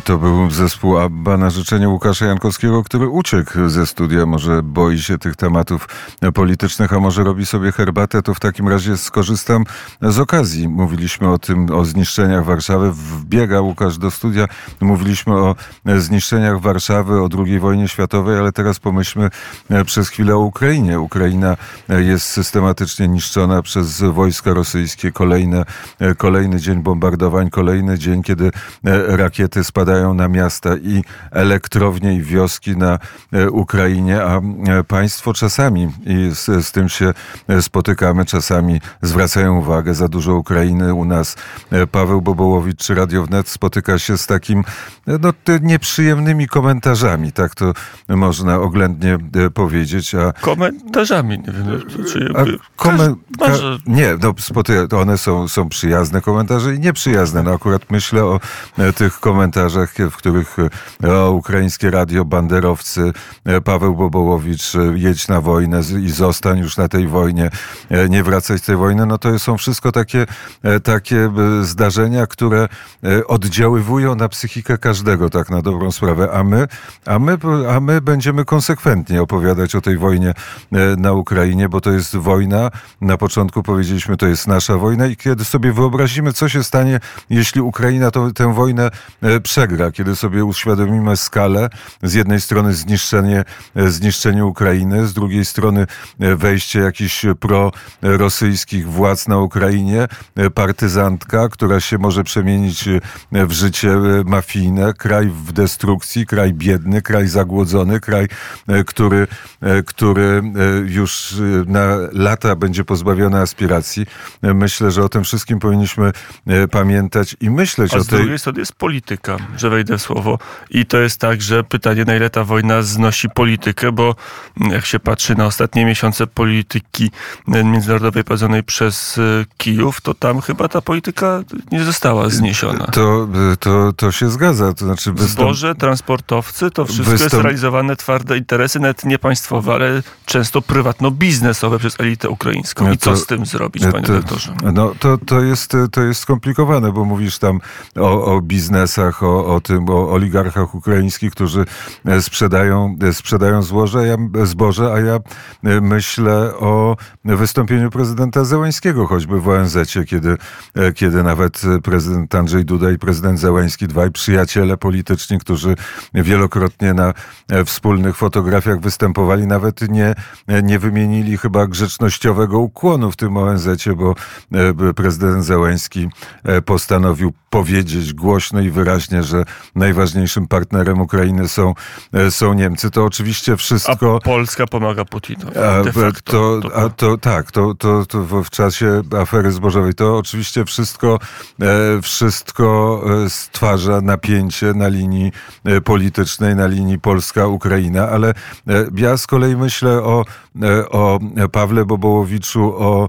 To był zespół ABBA na życzenie Łukasza Jankowskiego, który uciekł ze studia. Może boi się tych tematów politycznych, a może robi sobie herbatę. To w takim razie skorzystam z okazji. Mówiliśmy o tym, o zniszczeniach Warszawy. Wbiega Łukasz do studia. Mówiliśmy o zniszczeniach Warszawy, o II wojnie światowej, ale teraz pomyślmy przez chwilę o Ukrainie. Ukraina jest systematycznie niszczona przez wojska rosyjskie. Kolejne, kolejny dzień bombardowań, kolejny dzień, kiedy rakiety spadają spadają na miasta i elektrownie i wioski na e, Ukrainie, a e, państwo czasami, i z, z tym się e, spotykamy, czasami zwracają uwagę za dużo Ukrainy u nas. Paweł Bobołowicz czy Radio Wnet spotyka się z takim no, nieprzyjemnymi komentarzami, tak to można oględnie powiedzieć. A, komentarzami, nie wiem. Czy, a komen, nie, no, spotyka, one są, są przyjazne komentarze i nieprzyjazne. No akurat myślę o tych komentarzach w których e, ukraińskie radio, banderowcy, e, Paweł Bobołowicz, e, jedź na wojnę i zostań już na tej wojnie, nie wracaj z tej wojny, no to są wszystko takie, takie zdarzenia, które oddziaływują na psychikę każdego, tak na dobrą sprawę, a my, a my, a my będziemy konsekwentnie opowiadać o tej wojnie na Ukrainie, bo to jest wojna, na początku powiedzieliśmy, to jest nasza wojna i kiedy sobie wyobrazimy, co się stanie, jeśli Ukraina to, tę wojnę przegra, przegra, kiedy sobie uświadomimy skalę, z jednej strony zniszczenie, zniszczenie Ukrainy, z drugiej strony wejście jakichś prorosyjskich władz na Ukrainie, partyzantka, która się może przemienić w życie mafijne, kraj w destrukcji, kraj biedny, kraj zagłodzony, kraj, który, który już na lata będzie pozbawiony aspiracji. Myślę, że o tym wszystkim powinniśmy pamiętać i myśleć A o tej... z drugiej strony jest polityka że wejdę w słowo. I to jest tak, że pytanie, na ile ta wojna znosi politykę, bo jak się patrzy na ostatnie miesiące polityki międzynarodowej prowadzonej przez e, Kijów, to tam chyba ta polityka nie została zniesiona. To, to, to się zgadza. To znaczy wystąp... Zboże, transportowcy, to wszystko wystąp... jest realizowane twarde interesy, nawet nie państwowe, ale często prywatno-biznesowe przez elitę ukraińską. I to, co z tym zrobić, panie to, doktorze? No, to, to, jest, to jest skomplikowane, bo mówisz tam o, o biznesach, o, o, tym, o oligarchach ukraińskich, którzy e, sprzedają, e, sprzedają złoże, ja, zboże, a ja e, myślę o wystąpieniu prezydenta Zełańskiego, choćby w ONZ, kiedy, kiedy nawet prezydent Andrzej Duda i prezydent Zełański, dwaj przyjaciele polityczni, którzy wielokrotnie na wspólnych fotografiach występowali, nawet nie, nie wymienili chyba grzecznościowego ukłonu w tym ONZ, bo prezydent Zełański postanowił powiedzieć głośno i wyraźnie, że najważniejszym partnerem Ukrainy są, e, są Niemcy. To oczywiście wszystko... A Polska pomaga Putinowi. A, to, a to tak, to, to, to w czasie afery zbożowej to oczywiście wszystko, e, wszystko e, stwarza napięcie na linii politycznej, na linii Polska-Ukraina, ale ja z kolei myślę o, o Pawle Bobołowiczu, o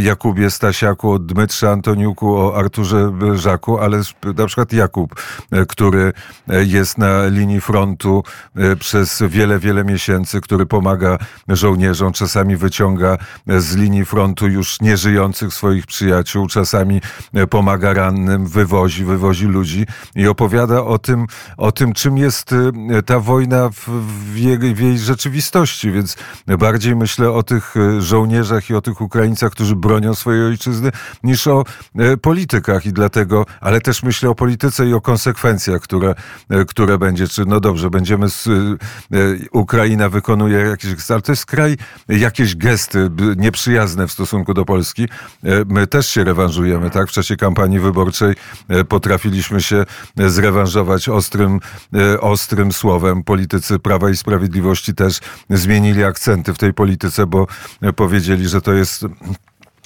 Jakubie Stasiaku, o Dmytrze Antoniuku, o Arturze Żaku, ale na przykład Jakub, który jest na linii frontu e, przez wiele, wiele miesięcy, który pomaga żołnierzom, czasami wyciąga z linii frontu już nieżyjących swoich przyjaciół, czasami e, pomaga rannym, wywozi, wywozi ludzi i opowiada o tym, o tym czym jest e, ta wojna w, w, jej, w jej rzeczywistości. Więc bardziej myślę o tych żołnierzach i o tych Ukraińcach, którzy bronią swojej ojczyzny, niż o politykach i dlatego, ale też myślę o polityce i o konsekwencjach, które, e, które będzie, czy no dobrze, będziemy, z, e, Ukraina wykonuje jakieś, ale to jest kraj, jakieś gesty nieprzyjazne w stosunku do Polski. E, my też się rewanżujemy, tak? W czasie kampanii wyborczej potrafiliśmy się zrewanżować ostrym, ostrym słowem. Politycy Prawa i Sprawiedliwości też zmienili akcenty w tej polityce, bo powiedzieli, że to jest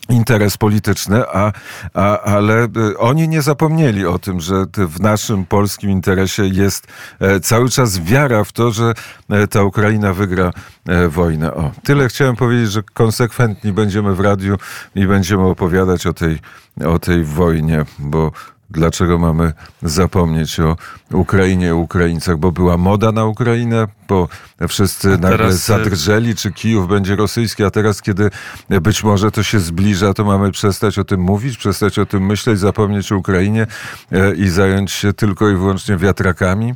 interes polityczny, a, a, ale y, oni nie zapomnieli o tym, że w naszym polskim interesie jest e, cały czas wiara w to, że e, ta Ukraina wygra e, wojnę. O, tyle chciałem powiedzieć, że konsekwentni będziemy w radiu i będziemy opowiadać o tej, o tej wojnie, bo Dlaczego mamy zapomnieć o Ukrainie, Ukraińcach? Bo była moda na Ukrainę, bo wszyscy teraz... nagle y, zadrżeli, czy Kijów będzie rosyjski, a teraz, kiedy być może to się zbliża, to mamy przestać o tym mówić, przestać o tym myśleć, zapomnieć o Ukrainie e, i zająć się tylko i wyłącznie wiatrakami?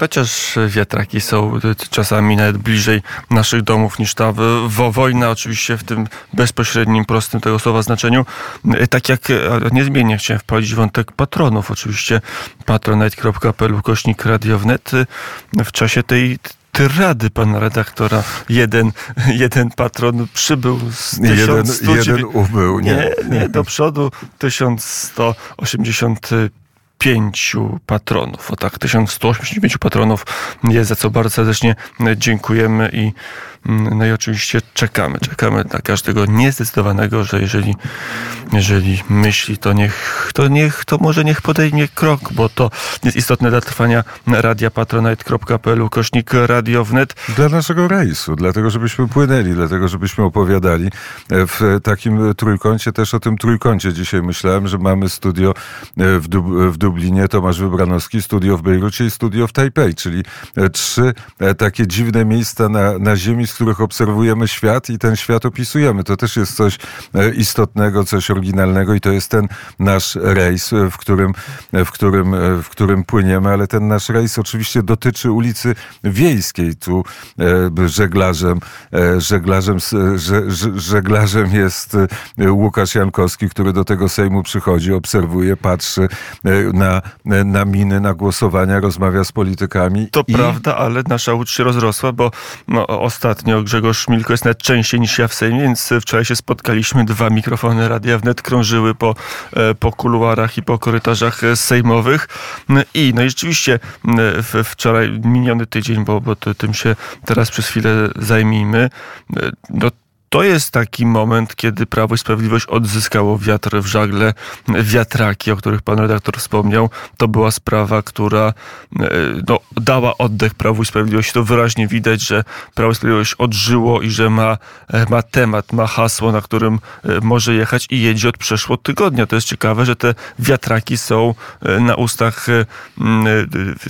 Chociaż wiatraki są czasami nawet bliżej naszych domów niż ta wojna, oczywiście w tym bezpośrednim, prostym tego słowa znaczeniu. Tak jak niezmiennie chciałem wprowadzić wątek patronów, oczywiście patronite.pl ukośnik radiownet w czasie tej tyrady pana redaktora. Jeden, jeden patron przybył z 1100... Jeden, jeden ubył, nie? nie? Nie, do przodu 1185 pięciu patronów. O tak, 1185 patronów jest, za co bardzo serdecznie dziękujemy i no i oczywiście czekamy, czekamy na każdego niezdecydowanego, że jeżeli, jeżeli myśli, to niech, to niech, to może niech podejmie krok, bo to jest istotne dla trwania radia patronite.pl kośnik radio wnet. Dla naszego rejsu, dlatego żebyśmy płynęli, dlatego żebyśmy opowiadali. W takim trójkącie, też o tym trójkącie dzisiaj myślałem, że mamy studio w, Dub w Dublinie, Tomasz Wybranowski, studio w Bejrucie i studio w Tajpej, czyli trzy takie dziwne miejsca na, na ziemi, których obserwujemy świat i ten świat opisujemy. To też jest coś e, istotnego, coś oryginalnego i to jest ten nasz rejs, e, w którym, e, w którym, w którym płyniemy, ale ten nasz rejs oczywiście dotyczy ulicy Wiejskiej. Tu żeglarzem, żeglarzem, żeglarzem jest Łukasz Jankowski, który do tego Sejmu przychodzi, obserwuje, patrzy na, na miny, na głosowania, rozmawia z politykami. To i... prawda, ale nasza łódź się rozrosła, bo no, ostatnio ostatnio Grzegorz Szmilko jest nawet częściej niż ja w Sejmie, więc wczoraj się spotkaliśmy, dwa mikrofony Radia Wnet krążyły po, e, po kuluarach i po korytarzach sejmowych. I no i rzeczywiście wczoraj, miniony tydzień, bo, bo tym się teraz przez chwilę zajmijmy, e, no to jest taki moment, kiedy Prawo i Sprawiedliwość odzyskało wiatr w żagle, wiatraki, o których pan redaktor wspomniał. To była sprawa, która e, no, dała oddech Prawu i Sprawiedliwości. To wyraźnie widać, że Prawo i Sprawiedliwość odżyło i że ma, e, ma temat, ma hasło, na którym e, może jechać i jedzie od przeszło tygodnia. To jest ciekawe, że te wiatraki są na ustach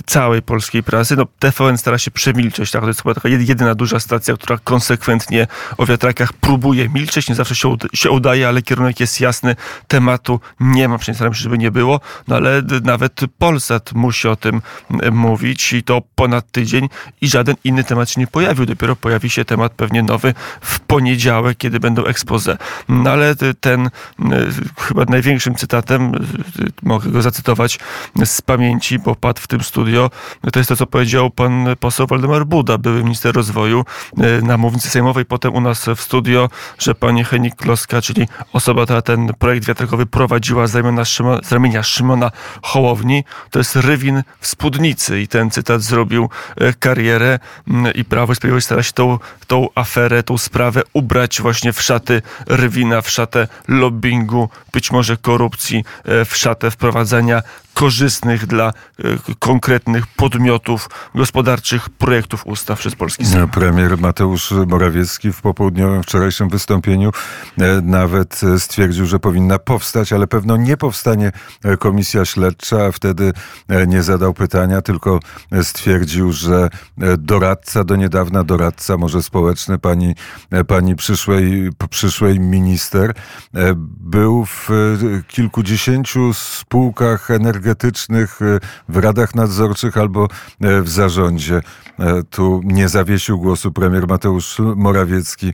całej polskiej prasy. No, TVN stara się przemilczeć. Tak? To jest chyba taka jedyna duża stacja, która konsekwentnie o wiatrakach próbuje milczeć, nie zawsze się, się udaje, ale kierunek jest jasny, tematu nie ma, przynajmniej staram się, żeby nie było, no ale nawet Polsat musi o tym mówić i to ponad tydzień i żaden inny temat się nie pojawił. Dopiero pojawi się temat pewnie nowy w poniedziałek, kiedy będą expose. No ale ten chyba największym cytatem, mogę go zacytować z pamięci, bo padł w tym studio, to jest to, co powiedział pan poseł Waldemar Buda, były minister rozwoju na mównicy sejmowej, potem u nas w studiu studio, że pani Henik Kloska, czyli osoba, która ten projekt wiatrakowy prowadziła z ramienia, Szymona, z ramienia Szymona Hołowni, to jest Rywin w spódnicy i ten cytat zrobił e, karierę i Prawo i Sprawiedliwość stara się tą, tą aferę, tą sprawę ubrać właśnie w szaty Rywina, w szatę lobbingu, być może korupcji, e, w szatę wprowadzania korzystnych dla e, konkretnych podmiotów gospodarczych projektów ustaw przez polski Sejm. Premier Mateusz Morawiecki w popołudniowym wczorajszym wystąpieniu e, nawet stwierdził, że powinna powstać, ale pewno nie powstanie komisja śledcza, a wtedy nie zadał pytania, tylko stwierdził, że doradca, do niedawna doradca, może społeczny pani, pani przyszłej, przyszłej minister, był w kilkudziesięciu spółkach energetycznych, e, w radach nadzorczych albo e, w zarządzie. E, tu nie zawiesił głosu premier Mateusz Morawiecki,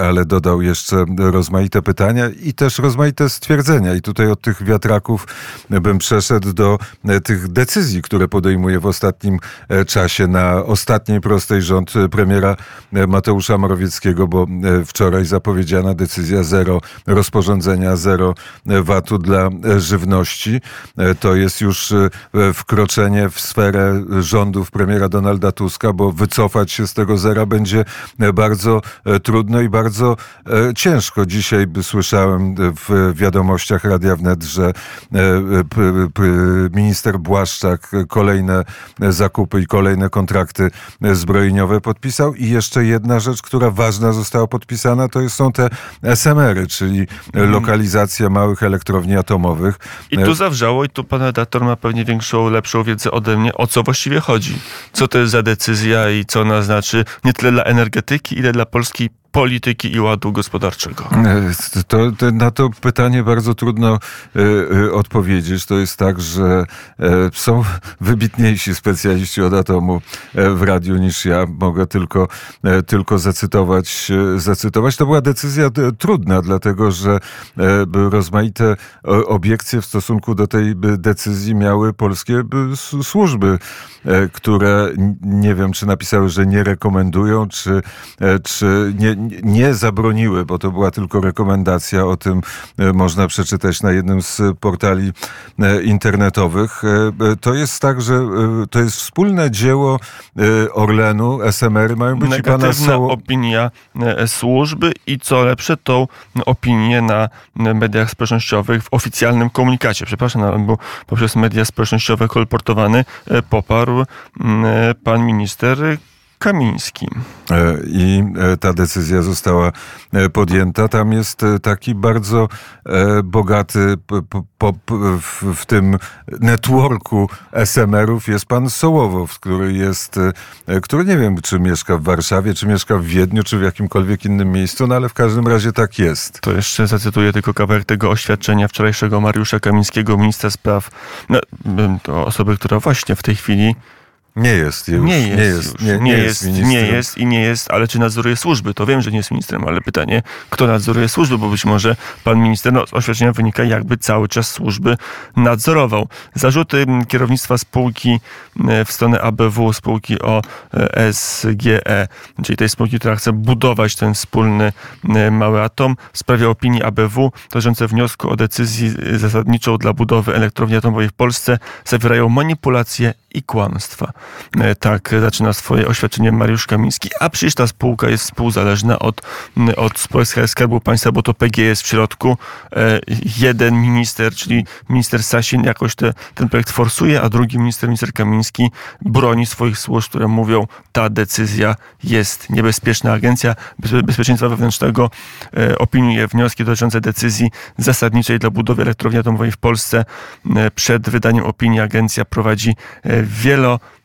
ale dodał jeszcze rozmaite pytania i też rozmaite stwierdzenia. I tutaj od tych wiatraków bym przeszedł do tych decyzji, które podejmuje w ostatnim czasie na ostatniej prostej rząd premiera Mateusza Morawieckiego, bo wczoraj zapowiedziana decyzja zero rozporządzenia, zero VAT-u dla żywności. To jest już wkroczenie w sferę rządów premiera Donalda Tuska, bo wycofać się z tego zera będzie bardzo trudno i bardzo ciężko. Dzisiaj słyszałem w wiadomościach Radia Wnet, że minister Błaszczak kolejne zakupy i kolejne kontrakty zbrojeniowe podpisał. I jeszcze jedna rzecz, która ważna została podpisana, to są te SMR-y, czyli mhm. lokalizacja małych elektrowni atomowych. I tu zawrzało, i tu pan redaktor ma pewnie większą, lepszą wiedzę ode mnie, o co właściwie chodzi. Co to jest za decyzja i co ona znaczy nie tyle dla energetyki, ile dla polskiej polityki i ładu gospodarczego? E, to, to, na to pytanie bardzo trudno y, y, odpowiedzieć. To jest tak, że y, są wybitniejsi specjaliści od atomu w radiu niż ja. Mogę tylko, tylko zacytować, zacytować. To była decyzja trudna, dlatego że rozmaite obiekcje w stosunku do tej decyzji miały polskie służby, które nie wiem, czy napisały, że nie rekomendują, czy, czy nie, nie zabroniły, bo to była tylko rekomendacja, o tym e, można przeczytać na jednym z portali e, internetowych. E, to jest tak, że to jest wspólne dzieło Orlenu, SMR, mają być Negatywna i pana opinia służby i co lepsze, tą opinię na mediach społecznościowych w oficjalnym komunikacie, przepraszam, bo poprzez media społecznościowe kolportowany poparł pan minister Kamiński. E, I e, ta decyzja została e, podjęta. Tam jest taki bardzo bogaty w tym networku SMR-ów jest pan Sołowow, który jest, który nie wiem, czy mieszka w Warszawie, czy mieszka w Wiedniu, czy w jakimkolwiek innym miejscu, no ale w każdym razie tak jest. To jeszcze zacytuję tylko kawałek tego oświadczenia wczorajszego Mariusza Kamińskiego, ministra spraw, no, to osoby, która właśnie w tej chwili nie jest już. Nie jest, nie jest, nie, nie, nie jest, jest nie jest i nie jest, ale czy nadzoruje służby? To wiem, że nie jest ministrem, ale pytanie, kto nadzoruje służby, bo być może pan minister, no z oświadczenia wynika, jakby cały czas służby nadzorował. Zarzuty kierownictwa spółki e, w stronę ABW, spółki o e, SGE, czyli tej spółki, która chce budować ten wspólny e, mały atom, w sprawie opinii ABW dotyczące wniosku o decyzję zasadniczą dla budowy elektrowni atomowej w Polsce zawierają manipulacje i kłamstwa. E, tak zaczyna swoje oświadczenie Mariusz Kamiński. A przecież ta spółka jest współzależna od, od Skarbu Państwa, bo to PG jest w środku. E, jeden minister, czyli minister Sasin jakoś te, ten projekt forsuje, a drugi minister, minister Kamiński broni swoich służb, które mówią, ta decyzja jest niebezpieczna. Agencja Bezpieczeństwa Wewnętrznego e, opiniuje wnioski dotyczące decyzji zasadniczej dla budowy elektrowni atomowej w Polsce. Przed wydaniem opinii agencja prowadzi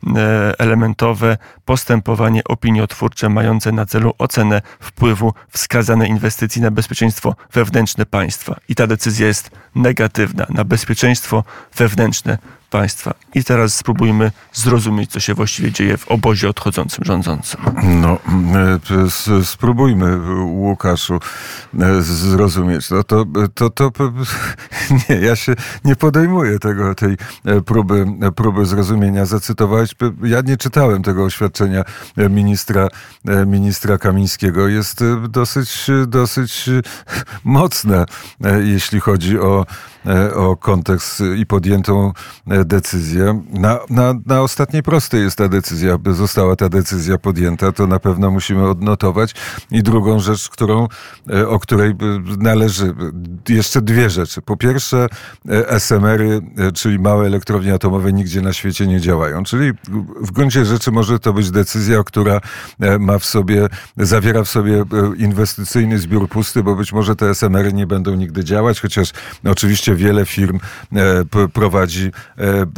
wieloelementowe postępowanie opiniotwórcze mające na celu ocenę wpływu wskazanej inwestycji na bezpieczeństwo wewnętrzne państwa. I ta decyzja jest negatywna na bezpieczeństwo wewnętrzne państwa. I teraz spróbujmy zrozumieć, co się właściwie dzieje w obozie odchodzącym rządzącym. No, e, spróbujmy, Łukaszu, e, zrozumieć. No to, to, to, nie, ja się nie podejmuję tego, tej e, próby, próby zrozumienia. Zacytowałeś, ja nie czytałem tego oświadczenia ministra, ministra Kamińskiego. Jest dosyć, dosyć mocne, jeśli chodzi o, o kontekst i podjętą decyzję. Na, na, na ostatniej prostej jest ta decyzja, by została ta decyzja podjęta, to na pewno musimy odnotować. I drugą rzecz, którą, e, o której należy, jeszcze dwie rzeczy. Po pierwsze, e, SMR-y, e, czyli małe elektrownie atomowe, nigdzie na świecie nie działają. Czyli w gruncie rzeczy może to być decyzja, która ma w sobie, zawiera w sobie inwestycyjny zbiór pusty, bo być może te SMR-y nie będą nigdy działać, chociaż oczywiście wiele firm prowadzi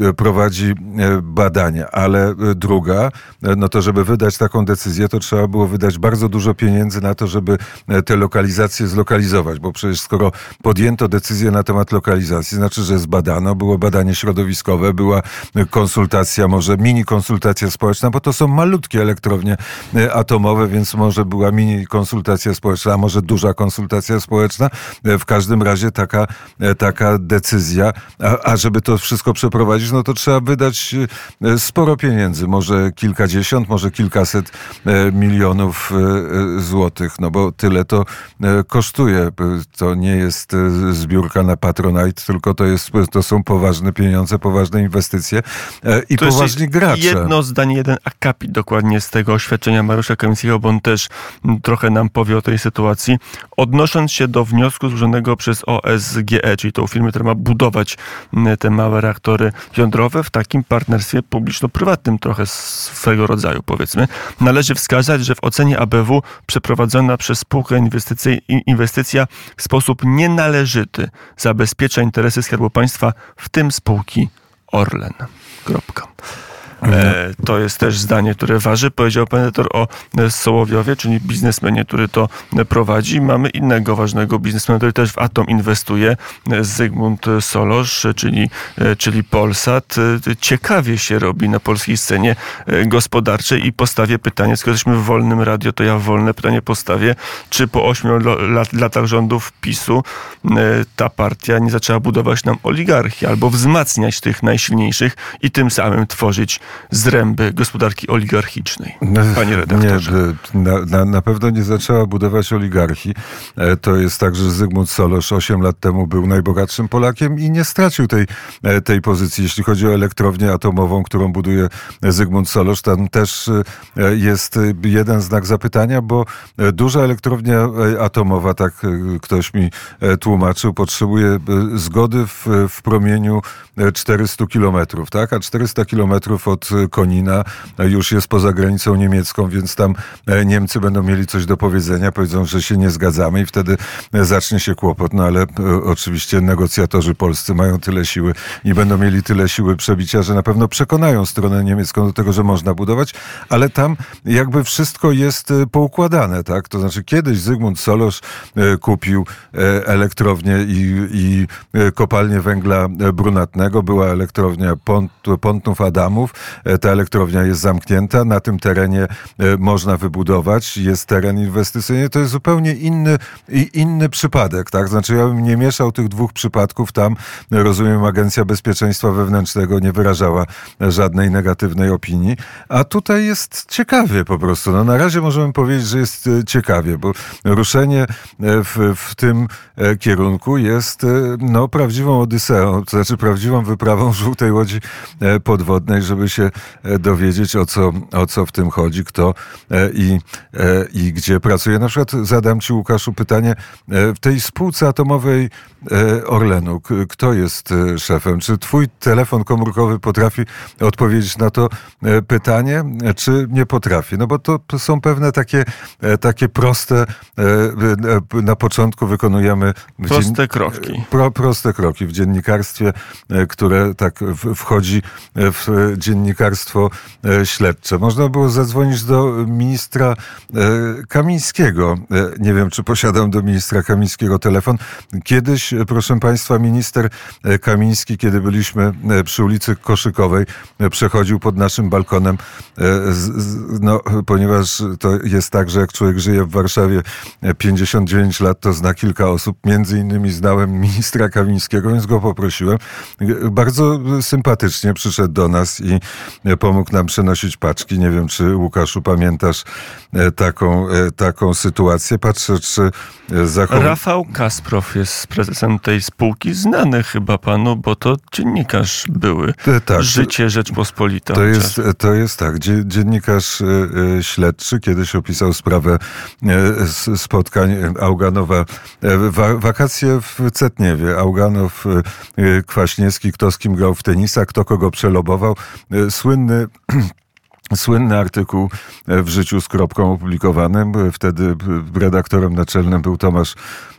E, prowadzi e, badania, ale e, druga, no to żeby wydać taką decyzję, to trzeba było wydać bardzo dużo pieniędzy na to, żeby te lokalizacje zlokalizować, bo przecież skoro podjęto decyzję na temat lokalizacji, znaczy, że zbadano, było badanie środowiskowe, była konsultacja, może mini konsultacja społeczna, bo to są malutkie elektrownie atomowe, więc może była mini konsultacja społeczna, a może duża konsultacja społeczna. W każdym razie taka, taka decyzja, a, a żeby to wszystko przeprowadzić, przeprowadzić, no to trzeba wydać sporo pieniędzy, może kilkadziesiąt, może kilkaset milionów złotych, no bo tyle to kosztuje. To nie jest zbiórka na Patronite, tylko to, jest, to są poważne pieniądze, poważne inwestycje i to poważni gracze. Jedno zdanie, jeden akapit dokładnie z tego oświadczenia Mariusza Kamińskiego, bo on też trochę nam powie o tej sytuacji. Odnosząc się do wniosku złożonego przez OSGE, czyli tą firmę, która ma budować te małe reaktory jądrowe w takim partnerstwie publiczno-prywatnym trochę swego rodzaju, powiedzmy, należy wskazać, że w ocenie ABW przeprowadzona przez spółkę inwestycja w sposób nienależyty zabezpiecza interesy Skarbu Państwa, w tym spółki Orlen. Kropka. E, to jest też zdanie, które waży. Powiedział pan redaktor o Sołowiowie, czyli biznesmenie, który to prowadzi. Mamy innego ważnego biznesmena, który też w Atom inwestuje, Zygmunt Solosz, czyli, czyli Polsat. Ciekawie się robi na polskiej scenie gospodarczej i postawię pytanie, skoro jesteśmy w wolnym radio, to ja wolne pytanie postawię, czy po ośmiu lat, latach rządów PiSu ta partia nie zaczęła budować nam oligarchii albo wzmacniać tych najsilniejszych i tym samym tworzyć zręby gospodarki oligarchicznej, no, panie redaktorze? Nie, na, na, pewno nie zaczęła budować oligarchii. E, to jest tak, że Zygmunt Solosz 8 lat temu był najbogatszym Polakiem i nie stracił tej, e, tej pozycji. Jeśli chodzi o elektrownię atomową, którą buduje Zygmunt Solosz, tam też e, jest jeden znak zapytania, bo duża elektrownia atomowa, tak ktoś mi tłumaczył, potrzebuje zgody w, w promieniu 400 kilometrów, tak? A 400 kilometrów od Konina już jest poza granicą niemiecką, więc tam e, Niemcy będą mieli coś do powiedzenia, powiedzą, że się nie zgadzamy i wtedy e, zacznie się kłopot. No ale e, oczywiście negocjatorzy polscy mają tyle siły i będą mieli tyle siły przebicia, że na pewno przekonają stronę niemiecką do tego, że można budować, ale tam jakby wszystko jest poukładane, tak? To znaczy kiedyś Zygmunt Solosz kupił elektrownię i, i kopalnię węgla brunatnego, była elektrownia Pont, Pontów Adamów, ta elektrownia jest zamknięta, na tym terenie e, można wybudować, jest teren inwestycyjny. To jest zupełnie inny, inny przypadek, tak? Znaczy ja bym nie mieszał tych dwóch przypadków. Tam, rozumiem, Agencja Bezpieczeństwa Wewnętrznego nie wyrażała żadnej negatywnej opinii, a tutaj jest ciekawie po prostu. No, na razie możemy powiedzieć, że jest e, ciekawie, bo ruszenie w, w tym kierunku jest no, prawdziwą odyseą, to znaczy prawdziwą wyprawą żółtej łodzi podwodnej, żeby się e, dowiedzieć, o co, o co w tym chodzi, kto e, i, e, i gdzie pracuje. Na przykład zadam Ci, Łukaszu, pytanie. W tej spółce atomowej Orlenu, kto jest szefem? Czy Twój telefon komórkowy potrafi odpowiedzieć na to pytanie, czy nie potrafi? No bo to są pewne takie, takie proste, na początku wykonujemy... Proste dzien... kroki. Pro, proste kroki w dziennikarstwie, które tak wchodzi w dziennikarstwie dziennikarstwo e, śledcze. Można było zadzwonić do ministra e, Kamińskiego. E, nie wiem, czy posiadam do ministra Kamińskiego telefon. Kiedyś, proszę Państwa, minister Kamiński, kiedy byliśmy przy ulicy Koszykowej, przechodził pod naszym balkonem, no, ponieważ to jest tak, że jak człowiek żyje w Warszawie 59 lat, to zna kilka osób. Między innymi znałem ministra Kamińskiego, więc go poprosiłem. Bardzo sympatycznie przyszedł do nas i pomógł nam przenosić paczki. Nie wiem, czy Łukaszu pamiętasz e, taką, e, taką sytuację. Patrzę, czy zachow... Rafał Kasprow jest prezesem tej spółki, znany chyba panu, bo to dziennikarz były. E, tak. Życie Rzeczpospolita. To jest, to jest tak. Dziennikarz śledczy kiedyś opisał sprawę spotkań Auganowa. Wakacje w Cetniewie. Auganow, Kwaśniewski, kto z kim grał w tenisa, kto kogo przelobował słynny Słynny artykuł w życiu z kropką opublikowanym. Wtedy redaktorem naczelnym był Tomasz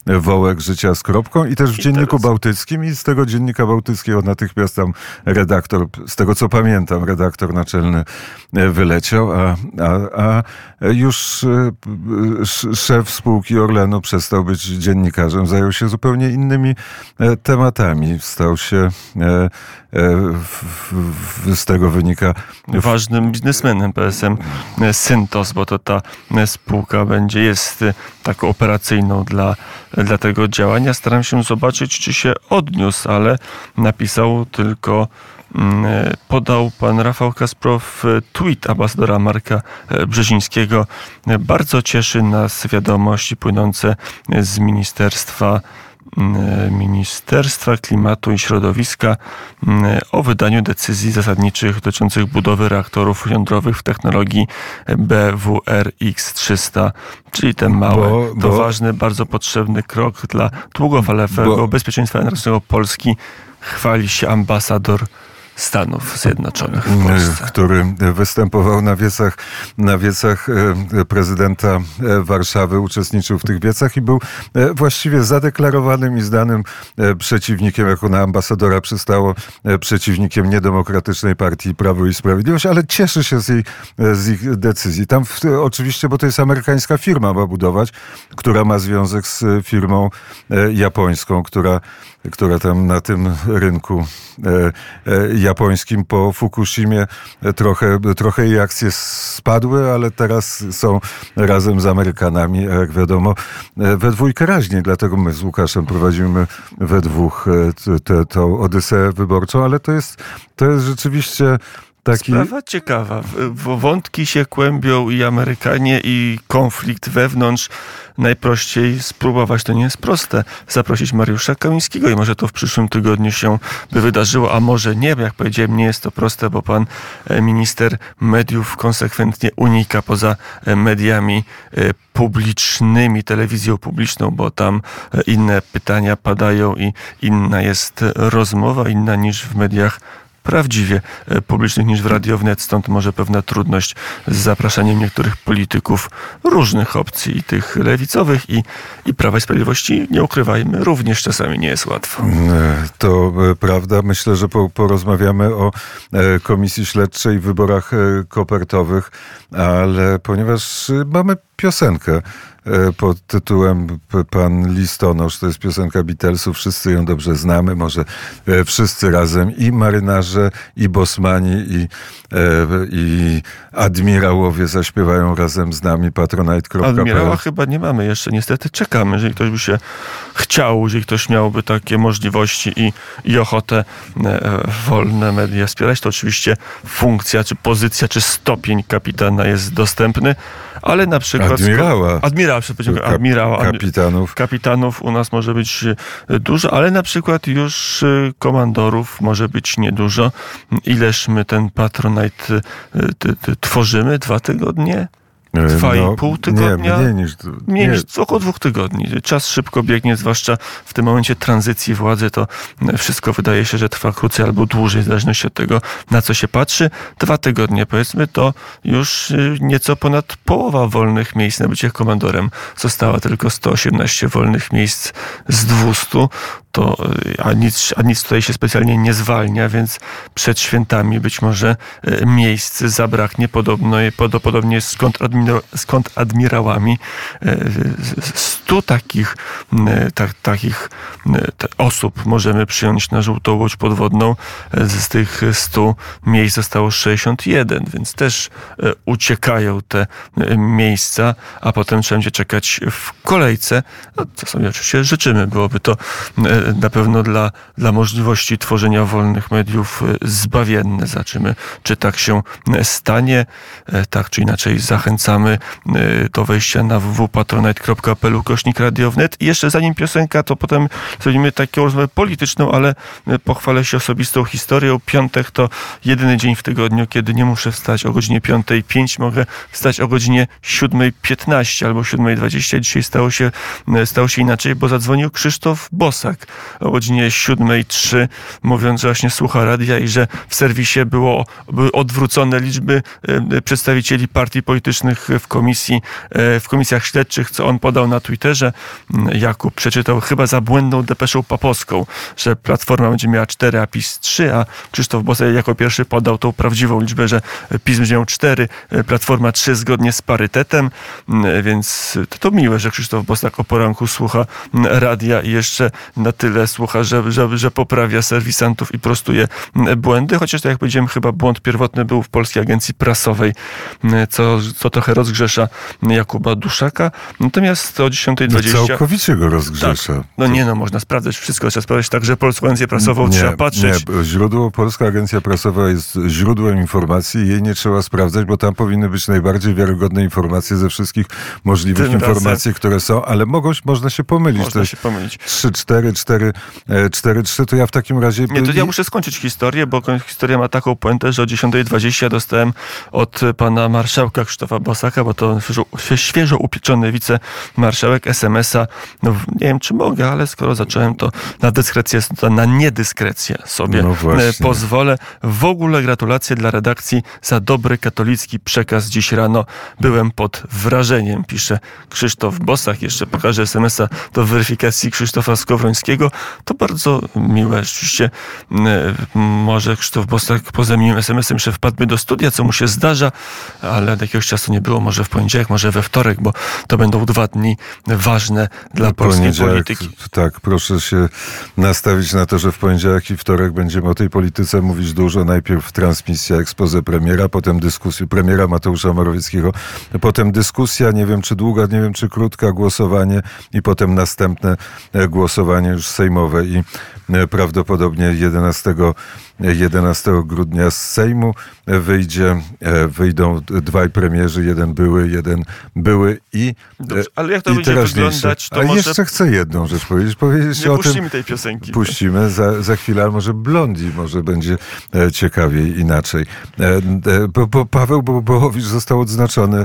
Wołek Życia z kropką i też w Dzienniku Bałtyckim i z tego Dziennika Bałtyckiego natychmiast tam redaktor, z tego co pamiętam, redaktor naczelny wyleciał, a, a, a już e, szef spółki Orlenu przestał być dziennikarzem, zajął się zupełnie innymi e, tematami. Stał się e, z tego wynika ważnym biznesmenem PSM Syntos, bo to ta spółka będzie, jest taką operacyjną dla dla tego działania. Staram się zobaczyć, czy się odniósł, ale napisał tylko podał pan Rafał Kasprow tweet ambasadora Marka Brzezińskiego. Bardzo cieszy nas wiadomości płynące z Ministerstwa Ministerstwa Klimatu i Środowiska o wydaniu decyzji zasadniczych dotyczących budowy reaktorów jądrowych w technologii BWRX-300, czyli ten mały, bo, bo, to ważny, bardzo potrzebny krok dla długofalowego bezpieczeństwa energetycznego Polski. Chwali się ambasador Stanów Zjednoczonych Polsce. Który występował na wiecach, na wiecach e, prezydenta e, Warszawy, uczestniczył w tych wiecach i był e, właściwie zadeklarowanym i zdanym przeciwnikiem, jako na ambasadora przystało, przeciwnikiem niedemokratycznej partii Prawo i Sprawiedliwość, ale cieszy się z, jej, z ich decyzji. Tam w, oczywiście, bo to jest amerykańska firma ma budować, która ma związek z firmą japońską, która, która tam na tym rynku japońskim po Fukushimie trochę, trochę jej akcje spadły, ale teraz są razem z Amerykanami, jak wiadomo, we dwójkę raźniej. Dlatego my z Łukaszem prowadzimy we dwóch e, tę odyseę wyborczą, ale to jest, to jest rzeczywiście Taki... Sprawa ciekawa. Wątki się kłębią i Amerykanie, i konflikt wewnątrz. Najprościej spróbować, to nie jest proste, zaprosić Mariusza Kamińskiego i może to w przyszłym tygodniu się by wydarzyło, a może nie, jak powiedziałem, nie jest to proste, bo pan e, minister mediów konsekwentnie unika poza e, mediami e, publicznymi, telewizją publiczną, bo tam inne pytania padają i inna jest rozmowa, inna niż w mediach prawdziwie e, publicznych niż w Radio Wnet, stąd może pewna trudność z zapraszaniem niektórych polityków różnych opcji, i tych lewicowych i, i Prawa i Sprawiedliwości, nie ukrywajmy, również czasami nie jest łatwo. E, to e, prawda. Myślę, że po, porozmawiamy o Komisji Śledczej w wyborach kopertowych, ale ponieważ mamy piosenkę pod tytułem Pan Listonosz. To jest piosenka Beatlesów, wszyscy ją dobrze znamy, może e, wszyscy razem i marynarze, i bosmani, i, e, i admirałowie zaśpiewają razem z nami patronite.pl. Admirała chyba nie mamy jeszcze, niestety czekamy, jeżeli ktoś by się chciał, jeżeli ktoś miałby takie możliwości i, i ochotę wolne media wspierać, to oczywiście funkcja, czy pozycja, czy stopień kapitana jest dostępny ale na przykład... Admirała. Admirała, przepraszam, admirała. Kapitanów. Kapitanów u nas może być e, dużo, ale na przykład już e, komandorów może być niedużo. Ileż my ten Patronite e, tworzymy? Dwa tygodnie? Dwa no, i pół tygodnia? Nie, mniej niż... Mniej niż około dwóch tygodni. Czas szybko biegnie, zwłaszcza w tym momencie tranzycji władzy, to wszystko wydaje się, że trwa krócej albo dłużej, w zależności od tego, na co się patrzy. Dwa tygodnie, powiedzmy, to już y, nieco ponad połowa wolnych miejsc na bycie komandorem. Została tylko 118 wolnych miejsc z 200 to, y, a nic, a nic tutaj się specjalnie nie zwalnia, więc przed świętami być może y, miejsc zabraknie podobno, podobnie z, kontradmira, z kontradmirałami. Y, stu takich, tak, takich osób możemy przyjąć na żółtą łódź podwodną. Z tych stu miejsc zostało 61, więc też uciekają te miejsca, a potem trzeba będzie czekać w kolejce. No, to sobie oczywiście życzymy, byłoby to na pewno dla, dla możliwości tworzenia wolnych mediów e, zbawienne. Zobaczymy, czy tak się e, stanie. E, tak czy inaczej zachęcamy do wejścia na www.patronite.pl kośnik radiownet. I jeszcze zanim piosenka, to potem zrobimy taką rozmowę polityczną, ale pochwalę się osobistą historią. Piątek to jedyny dzień w tygodniu, kiedy nie muszę wstać o godzinie 5.05. Mogę wstać o godzinie 7.15 albo 7.20. Dzisiaj stało się, stało się inaczej, bo zadzwonił Krzysztof Bosak o godzinie 7.03, mówiąc, że właśnie słucha radia i że w serwisie było, były odwrócone liczby e, przedstawicieli partii politycznych w komisji, e, w komisjach śledczych, co on podał na Twitterze. Mm, Jakub przeczytał chyba za błędną depeszą papowską, że Platforma będzie miała 4, a PiS 3, a Krzysztof Bosak jako pierwszy podał tą prawdziwą liczbę, że PiS będzie miał 4, e, Platforma 3 zgodnie z parytetem, mm, więc to, to miłe, że Krzysztof Bosak o poranku słucha mm, radia i jeszcze na tyle słucha, że, że, że poprawia serwisantów i prostuje błędy, chociaż tak jak powiedziałem, chyba błąd pierwotny był w Polskiej Agencji Prasowej, co, co trochę rozgrzesza Jakuba Duszaka. Natomiast o 10.20... No całkowicie go rozgrzesza. Tak. No nie no, można sprawdzać wszystko, trzeba sprawdzać także Polską Agencję Prasową, nie, trzeba patrzeć. Nie, źródło, Polska Agencja Prasowa jest źródłem informacji, jej nie trzeba sprawdzać, bo tam powinny być najbardziej wiarygodne informacje ze wszystkich możliwych Tym informacji, razem. które są, ale mogą, można się pomylić. Można się pomylić. 3, 4, 4, 4, 3, to ja w takim razie... Nie, to ja muszę skończyć historię, bo historia ma taką puentę, że o 10.20 dostałem od pana marszałka Krzysztofa Bosaka, bo to świeżo, upieczony wicemarszałek SMS-a. No, nie wiem, czy mogę, ale skoro zacząłem, to na dyskrecję, na niedyskrecję sobie no pozwolę. W ogóle gratulacje dla redakcji za dobry katolicki przekaz dziś rano. Byłem pod wrażeniem, pisze Krzysztof Bosak. Jeszcze pokażę SMS-a do weryfikacji Krzysztofa Skowrońskiego. To bardzo miłe. Rzeczywiście może Krzysztof Bosak poza miłym SMS-em jeszcze wpadłby do studia, co mu się zdarza, ale od jakiegoś czasu nie było. Może w poniedziałek, może we wtorek, bo to będą dwa dni ważne dla polskiej polityki. Tak, proszę się nastawić na to, że w poniedziałek i wtorek będziemy o tej polityce mówić dużo. Najpierw transmisja expose premiera, potem dyskusja premiera Mateusza Morawieckiego, potem dyskusja, nie wiem czy długa, nie wiem czy krótka, głosowanie i potem następne e, głosowanie już sejmowe i e, prawdopodobnie 11 11 grudnia z Sejmu wyjdzie, e, wyjdą dwaj premierzy, jeden były, jeden były i Dobrze, ale jak to będzie wyglądać, to A może... jeszcze chcę jedną rzecz powiedzieć. powiedzieć Nie o puścimy tym, tej piosenki. Puścimy za, za chwilę, ale może Blondi, może będzie e, ciekawiej, inaczej. E, bo, bo Paweł Bobołowicz został odznaczony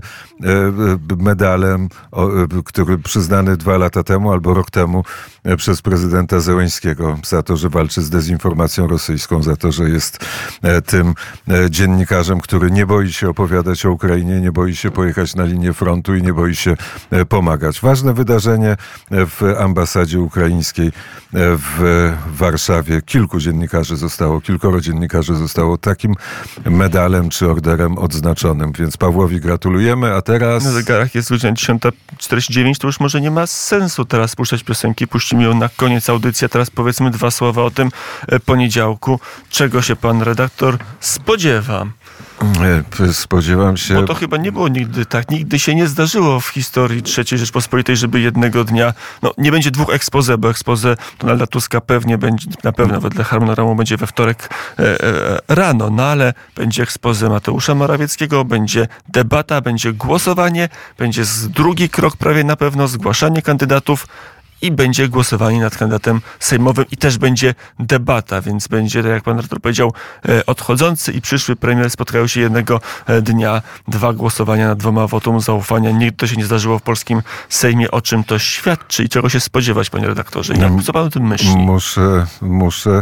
medalem, który przyznany dwa lata temu albo rok temu przez prezydenta Zełęńskiego za to, że walczy z dezinformacją rosyjską, za to, że jest e, tym e, dziennikarzem, który nie boi się opowiadać o Ukrainie, nie boi się pojechać na linię frontu i nie boi się e, pomagać. Ważne wydarzenie w ambasadzie ukraińskiej w Warszawie. Kilku dziennikarzy zostało, kilkoro dziennikarzy zostało takim medalem czy orderem odznaczonym, więc Pawłowi gratulujemy, a teraz... Na zegarach jest godzina 10.49, to już może nie ma sensu teraz puszczać piosenki, puścimy ją na koniec audycji, a teraz powiedzmy dwa słowa o tym poniedziałku. Czego się pan redaktor spodziewa? Spodziewam się. Bo to chyba nie było nigdy tak. Nigdy się nie zdarzyło w historii III Rzeczpospolitej, żeby jednego dnia. No, nie będzie dwóch expose, bo expose Donalda Tuska pewnie będzie, na pewno wedle harmonogramu będzie we wtorek e, e, rano, no ale będzie expose Mateusza Morawieckiego, będzie debata, będzie głosowanie, będzie drugi krok prawie na pewno zgłaszanie kandydatów i będzie głosowanie nad kandydatem sejmowym i też będzie debata, więc będzie, tak jak pan redaktor powiedział, e, odchodzący i przyszły premier spotkają się jednego e, dnia, dwa głosowania nad dwoma wotum zaufania. Nigdy to się nie zdarzyło w polskim Sejmie, o czym to świadczy i czego się spodziewać, panie redaktorze. Jak, co pan o tym myśli? Muszę, muszę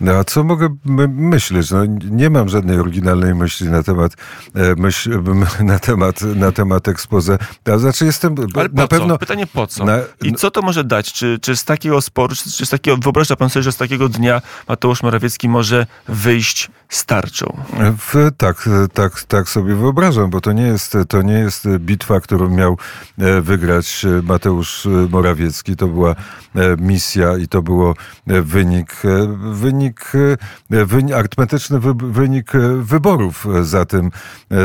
no a co mogę my myśleć? No, nie mam żadnej oryginalnej myśli na temat, e, myśl, na temat, na temat. A znaczy jestem Ale na pewno... Pytanie po co? Na, I co to może dać? Czy, czy z takiego sporu, czy, czy z takiego, wyobraża pan sobie, że z takiego dnia Mateusz Morawiecki może wyjść starczą? W, tak, tak, tak sobie wyobrażam, bo to nie jest, to nie jest bitwa, którą miał e, wygrać Mateusz Morawiecki. To była e, misja i to było wynik, wynik wynik, wynik arytmetyczny wy, wynik wyborów za tym,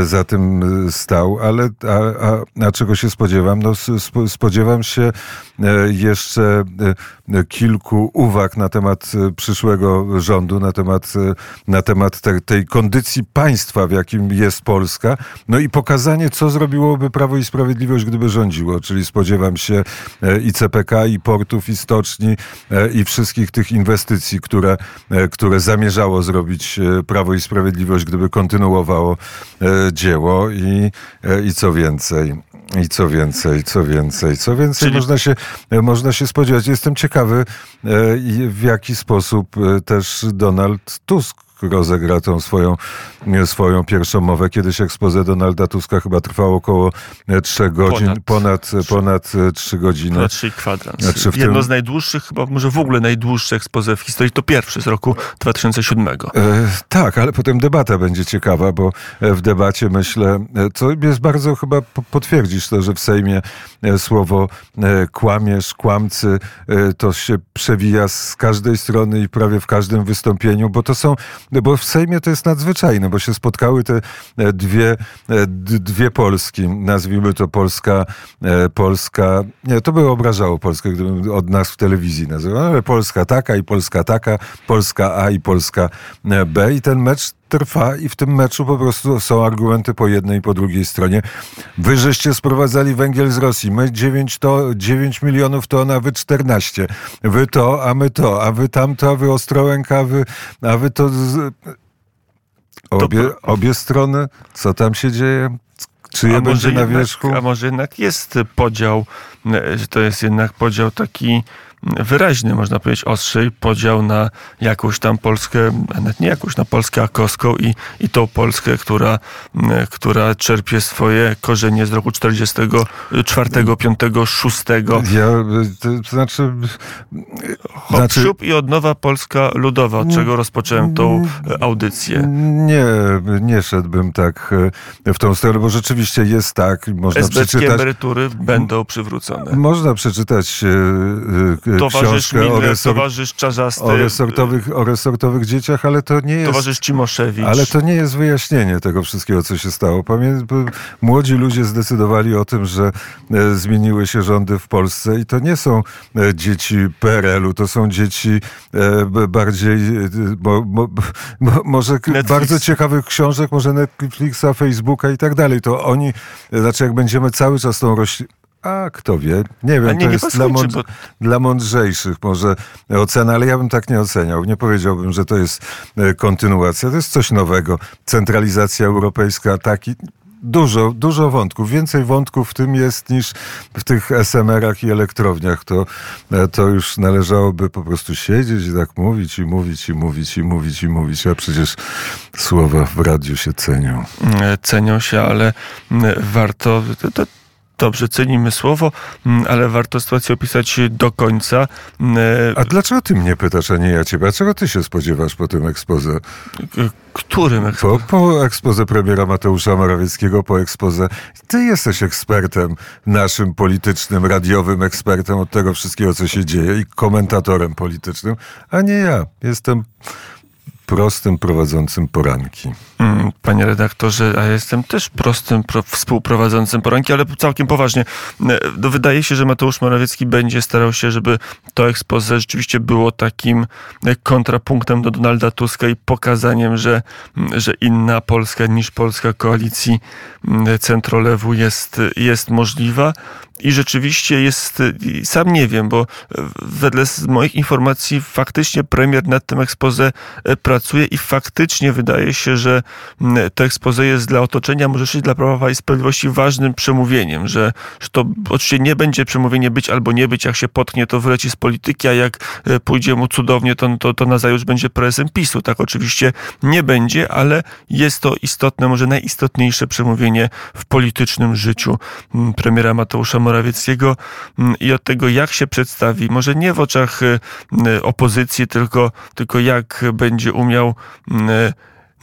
za tym stał, ale a, a, a czego się spodziewam? No, spodziewam się e, jeszcze e, kilku uwag na temat przyszłego rządu, na temat, na temat te, tej kondycji państwa, w jakim jest Polska, no i pokazanie, co zrobiłoby Prawo i Sprawiedliwość, gdyby rządziło, czyli spodziewam się e, i CPK, i portów, i stoczni, i wszystkich tych inwestycji, które E, które zamierzało zrobić e, Prawo i Sprawiedliwość, gdyby kontynuowało e, dzieło. I, i co więcej. I co więcej, co więcej, co więcej Czyli... można, się, można się spodziewać. Jestem ciekawy, w jaki sposób też Donald Tusk rozegra tą swoją, swoją pierwszą mowę. Kiedyś ekspozę Donalda Tuska chyba trwało około trzech godzin, ponad, ponad, ponad trzy godziny. Ponad trzy kwadrans. Znaczy Jedno tym... z najdłuższych, chyba może w ogóle najdłuższy ekspozę w historii, to pierwszy z roku 2007. E, tak, ale potem debata będzie ciekawa, bo w debacie myślę, co jest bardzo chyba potwierdzisz to, że w Sejmie słowo kłamiesz, kłamcy, to się przewija z każdej strony i prawie w każdym wystąpieniu, bo to są, bo w Sejmie to jest nadzwyczajne, bo się spotkały te e, dwie, e, dwie Polski, nazwijmy to Polska, e, Polska, nie, to by obrażało Polskę, gdybym od nas w telewizji nazywał, ale Polska taka i Polska taka, Polska A i Polska B. I ten mecz trwa i w tym meczu po prostu są argumenty po jednej i po drugiej stronie. Wy żeście sprowadzali węgiel z Rosji. My 9, to, 9 milionów ton, a wy 14. Wy to, a my to, a wy tamto, a wy Ostrołęka, a wy, a wy to... Z... Obie, obie strony, co tam się dzieje? Czy je będzie na wierzchu? A może jednak jest podział, że to jest jednak podział taki wyraźny, można powiedzieć, ostrzej podział na jakąś tam Polskę, nawet nie jakąś, na Polskę akoską i, i tą Polskę, która, która czerpie swoje korzenie z roku 44, 5, 6. Ja, to znaczy... Hop, znaczy... i od nowa Polska Ludowa, od czego rozpocząłem tą audycję. Nie, nie szedłbym tak e, w tą stronę, bo rzeczywiście jest tak. Można przeczytać... emerytury będą przywrócone. Można przeczytać e, e, towarzysz książkę Miller, resort, towarzysz Czarzasty, o, resortowych, o resortowych dzieciach, ale to nie jest... Towarzysz Cimoszewicz. Ale to nie jest wyjaśnienie tego wszystkiego, co się stało. Pamię, młodzi ludzie zdecydowali o tym, że e, zmieniły się rządy w Polsce i to nie są e, dzieci PRL-u, to są dzieci e, bardziej, mo, mo, może Netflix. bardzo ciekawych książek, może Netflixa, Facebooka i tak dalej. To oni, znaczy jak będziemy cały czas tą a kto wie? Nie wiem, nie, to jest dla, mąd- bo... dla, mądrzejszych może ocena, ale ja bym tak nie oceniał. Nie powiedziałbym, że to jest e, kontynuacja. To jest coś nowego. Centralizacja europejska, taki dużo, dużo wątków. Więcej wątków w tym jest niż w tych SMR-ach i elektrowniach. To, e, to już należałoby po prostu siedzieć i tak mówić i mówić i mówić i mówić i mówić, a przecież słowa w radiu się cenią. E, cenią się, ale warto... To, to Dobrze, cenimy słowo, mm, ale warto sytuację opisać do końca. Mm, a dlaczego ty mnie pytasz, a nie ja ciebie? A czego ty się spodziewasz po tym ekspoze? Którym ekspoze? Po, po ekspoze premiera Mateusza Morawieckiego, po ekspoze. Ty jesteś ekspertem, naszym politycznym, radiowym ekspertem od tego wszystkiego, co się dzieje i komentatorem politycznym, a nie ja. Jestem prostym prowadzącym poranki. Mm, panie redaktorze, a ja jestem też prostym pro, współprowadzącym poranki, ale całkiem poważnie. E, no, wydaje się, że Mateusz Morawiecki będzie starał się, żeby to expose rzeczywiście było takim e, kontrapunktem do Donalda Tuska i pokazaniem, że, że inna Polska niż Polska koalicji centrolewu jest, jest możliwa. I rzeczywiście jest, sam nie wiem, bo wedle moich informacji faktycznie premier nad tym expose e, pracuje i faktycznie wydaje się, że to expose jest dla otoczenia, może się dla Prawa i Sprawiedliwości ważnym przemówieniem, że, że to oczywiście nie będzie przemówienie być albo nie być, jak się potknie, to wyleci z polityki, a jak pójdzie mu cudownie, to, to, to nazajutrz będzie prezesem PiSu. Tak oczywiście nie będzie, ale jest to istotne, może najistotniejsze przemówienie w politycznym życiu premiera Mateusza Morawieckiego i od tego, jak się przedstawi, może nie w oczach e, opozycji, tylko, tylko jak będzie umiał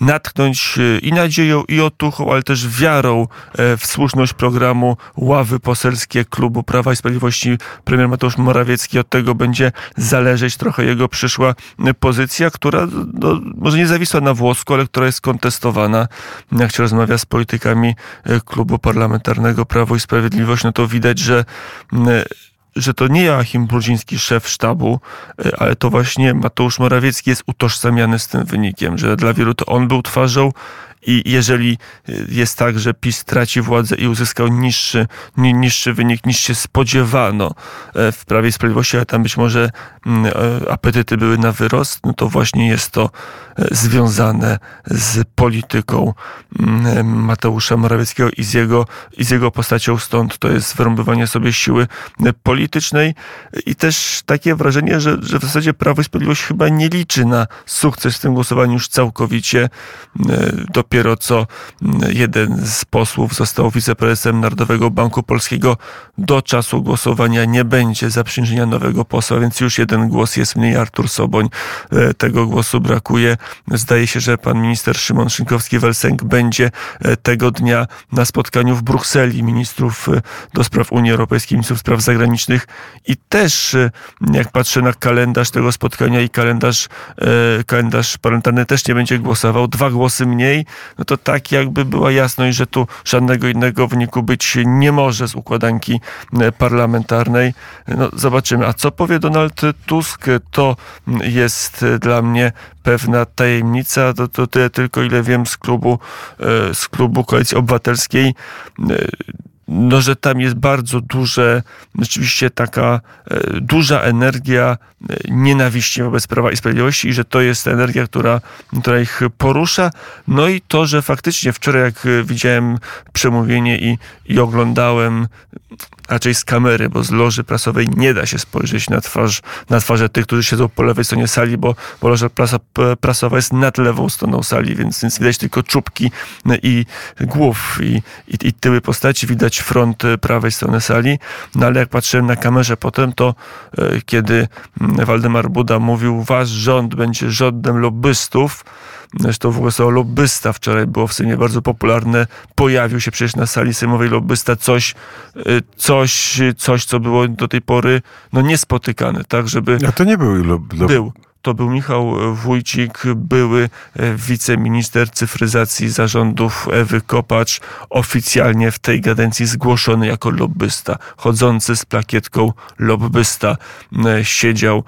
natknąć i nadzieją, i otuchą, ale też wiarą e, w słuszność programu ławy poselskie klubu Prawa i Sprawiedliwości premier Mateusz Morawiecki. Od tego będzie zależeć trochę jego przyszła pozycja, która no, może nie zawisła na włosku, ale która jest kontestowana. Jak się rozmawia z politykami e, klubu parlamentarnego Prawo i Sprawiedliwość, no to widać, że że to nie Joachim Brudziński, szef sztabu, e, ale to właśnie Mateusz Morawiecki jest utożsamiany z tym wynikiem, że dla wielu to on był twarzą I jeżeli jest tak, że PiS traci władzę i uzyskał niższy, niższy wynik niż się spodziewano w Prawie i Sprawiedliwości, ale tam być może mm, apetyty były na wyrost, no to właśnie jest to związane z polityką mm, Mateusza Morawieckiego i z jego, i z jego postacią. Stąd to jest wyrąbywanie sobie siły politycznej i też takie wrażenie, że, że w zasadzie Prawo i Sprawiedliwość chyba nie liczy na sukces w tym głosowaniu już całkowicie. E, dopiero co jeden z posłów został wiceprezesem Narodowego Banku Polskiego. Do czasu głosowania nie będzie zaprzężenia nowego posła, więc już jeden głos jest mniej. Artur Soboń e, tego głosu brakuje. Zdaje się, że pan minister Szymon Szynkowski-Welsenk będzie e, tego dnia na spotkaniu w Brukseli ministrów do spraw Unii Europejskiej, ministrów spraw zagranicznych i też jak patrzę na kalendarz tego spotkania i kalendarz, e, kalendarz parlamentarny też nie będzie głosował, dwa głosy mniej, no to tak jakby była jasność, że tu żadnego innego wyniku być nie może z układanki e, parlamentarnej. No zobaczymy. A co powie Donald Tusk, to jest dla mnie pewna tajemnica. To, to tyle tylko, ile wiem z klubu, e, z klubu Koalicji Obywatelskiej no, że tam jest bardzo duże, rzeczywiście taka e, duża energia e, nienawiści wobec Prawa i Sprawiedliwości i że to jest energia, która, która ich porusza. No i to, że faktycznie wczoraj jak widziałem przemówienie i, i oglądałem raczej z kamery, bo z loży prasowej nie da się spojrzeć na twarz, na twarze tych, którzy siedzą po lewej stronie sali, bo, bo loża prasa, prasowa jest nad lewą stroną sali, więc, więc widać tylko czubki i głów i, i, i tyły postaci, widać front prawej strony sali. No ale jak patrzyłem na kamerze potem, to e, kiedy Waldemar Buda mówił, wasz rząd będzie rządem lobbystów, Zresztą w ogóle słowo lobbysta wczoraj było w Sejmie bardzo popularne. Pojawił się przecież na sali sejmowej lobbysta coś, y, coś, coś co było do tej pory no, niespotykane, tak, żeby... A to nie był lob... Był to był Michał Wójcik, były e, wiceminister cyfryzacji zarządów Ewy Kopacz, oficjalnie w tej kadencji zgłoszony jako lobbysta, chodzący z plakietką lobbysta. E, siedział, e,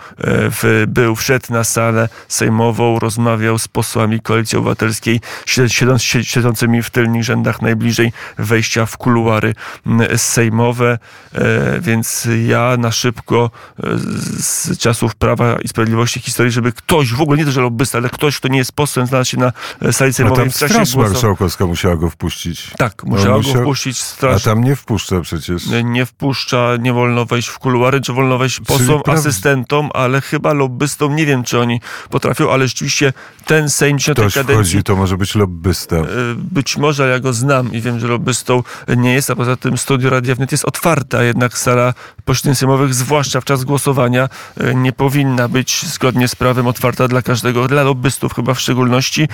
w, był, wszedł na salę sejmową, rozmawiał z posłami Koalicji Obywatelskiej, siedząc, siedzącymi w tylnych rzędach najbliżej wejścia w kuluary sejmowe, więc ja na szybko z czasów Prawa i Sprawiedliwości historii historii, żeby ktoś, w ogóle nie to, że lobbysta, ale ktoś, kto nie jest posłem, znalazł się na e, sali sejmowej w czasie Straż Marszałkowska musiała go wpuścić. Tak, musiała go wpuścić. Straż... A tam nie wpuszcza przecież. Nie, nie wpuszcza, nie wolno wejść w kuluary, czy wolno wejść posłom, asystentom, ale chyba lobbystom, nie wiem, czy oni potrafią, ale rzeczywiście ten Sejm tej kadencji... wchodzi, to może być lobbysta. E, być może, ale ja go znam i wiem, że lobbystą nie jest, a poza tym studio Radia Wnet jest otwarta, jednak sala posiedzeń sejmowych, zwłaszcza w czas głosowania, e, nie powinna być zgodnie z prawem otwarta dla każdego, dla lobbystów chyba w szczególności.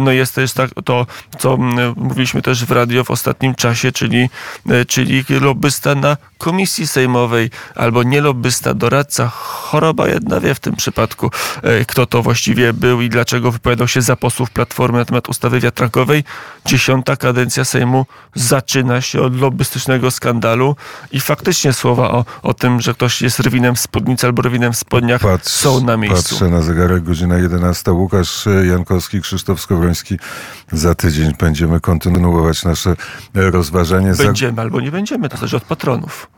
No jest też tak, to, co mówiliśmy też w radio w ostatnim czasie, czyli, e, czyli lobbysta na komisji sejmowej albo nie lobbysta, doradca. Choroba jedna wie w tym przypadku, e, kto to właściwie był i dlaczego wypowiadał się za posłów Platformy na temat ustawy wiatrakowej. Dziesiąta kadencja Sejmu zaczyna się od lobbystycznego skandalu i faktycznie słowa o, o tym, że ktoś jest rwinem w spódnicy albo rwinem w spodniach patrz, są na miejscu. Patrzę na zegarek, godzina 11. Łukasz Jankowski, Krzysztof Skowroński. Za tydzień będziemy kontynuować nasze rozważanie. Będziemy albo nie będziemy, to zależy od patronów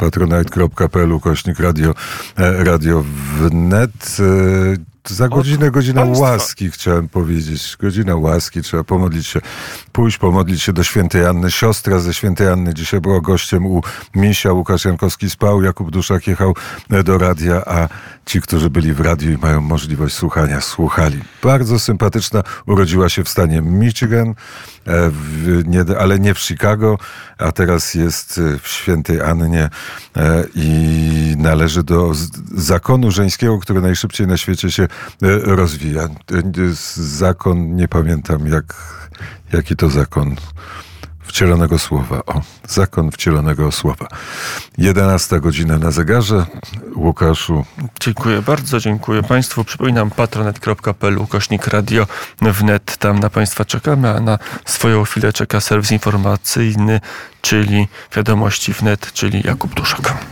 patronite.pl kośnik radio, e, radio wnet. E, za godzinę, godzina łaski chciałem powiedzieć. Godzina łaski, trzeba pomodlić się, pójść pomodlić się do świętej Anny. Siostra ze świętej Anny dzisiaj była gościem u Misia. Łukasz Jankowski spał, Jakub Duszak jechał do radia, a ci, którzy byli w radiu i mają możliwość słuchania, słuchali. Bardzo sympatyczna, urodziła się w stanie Michigan, e, w, nie, ale nie w Chicago, a teraz jest w świętej Annie e, i należy do zakonu żeńskiego, który najszybciej na świecie się E, rozwija. Zakon, nie pamiętam jak, jaki to zakon wcielonego słowa. O, zakon wcielonego słowa. 11 godzina na zegarze. Łukaszu. Dziękuję bardzo, dziękuję Państwu. Przypominam patronet.pl ukośnik radio wnet. Tam na Państwa czekamy, a na swoją chwilę czeka serwis informacyjny, czyli wiadomości wnet, czyli Jakub Duszak.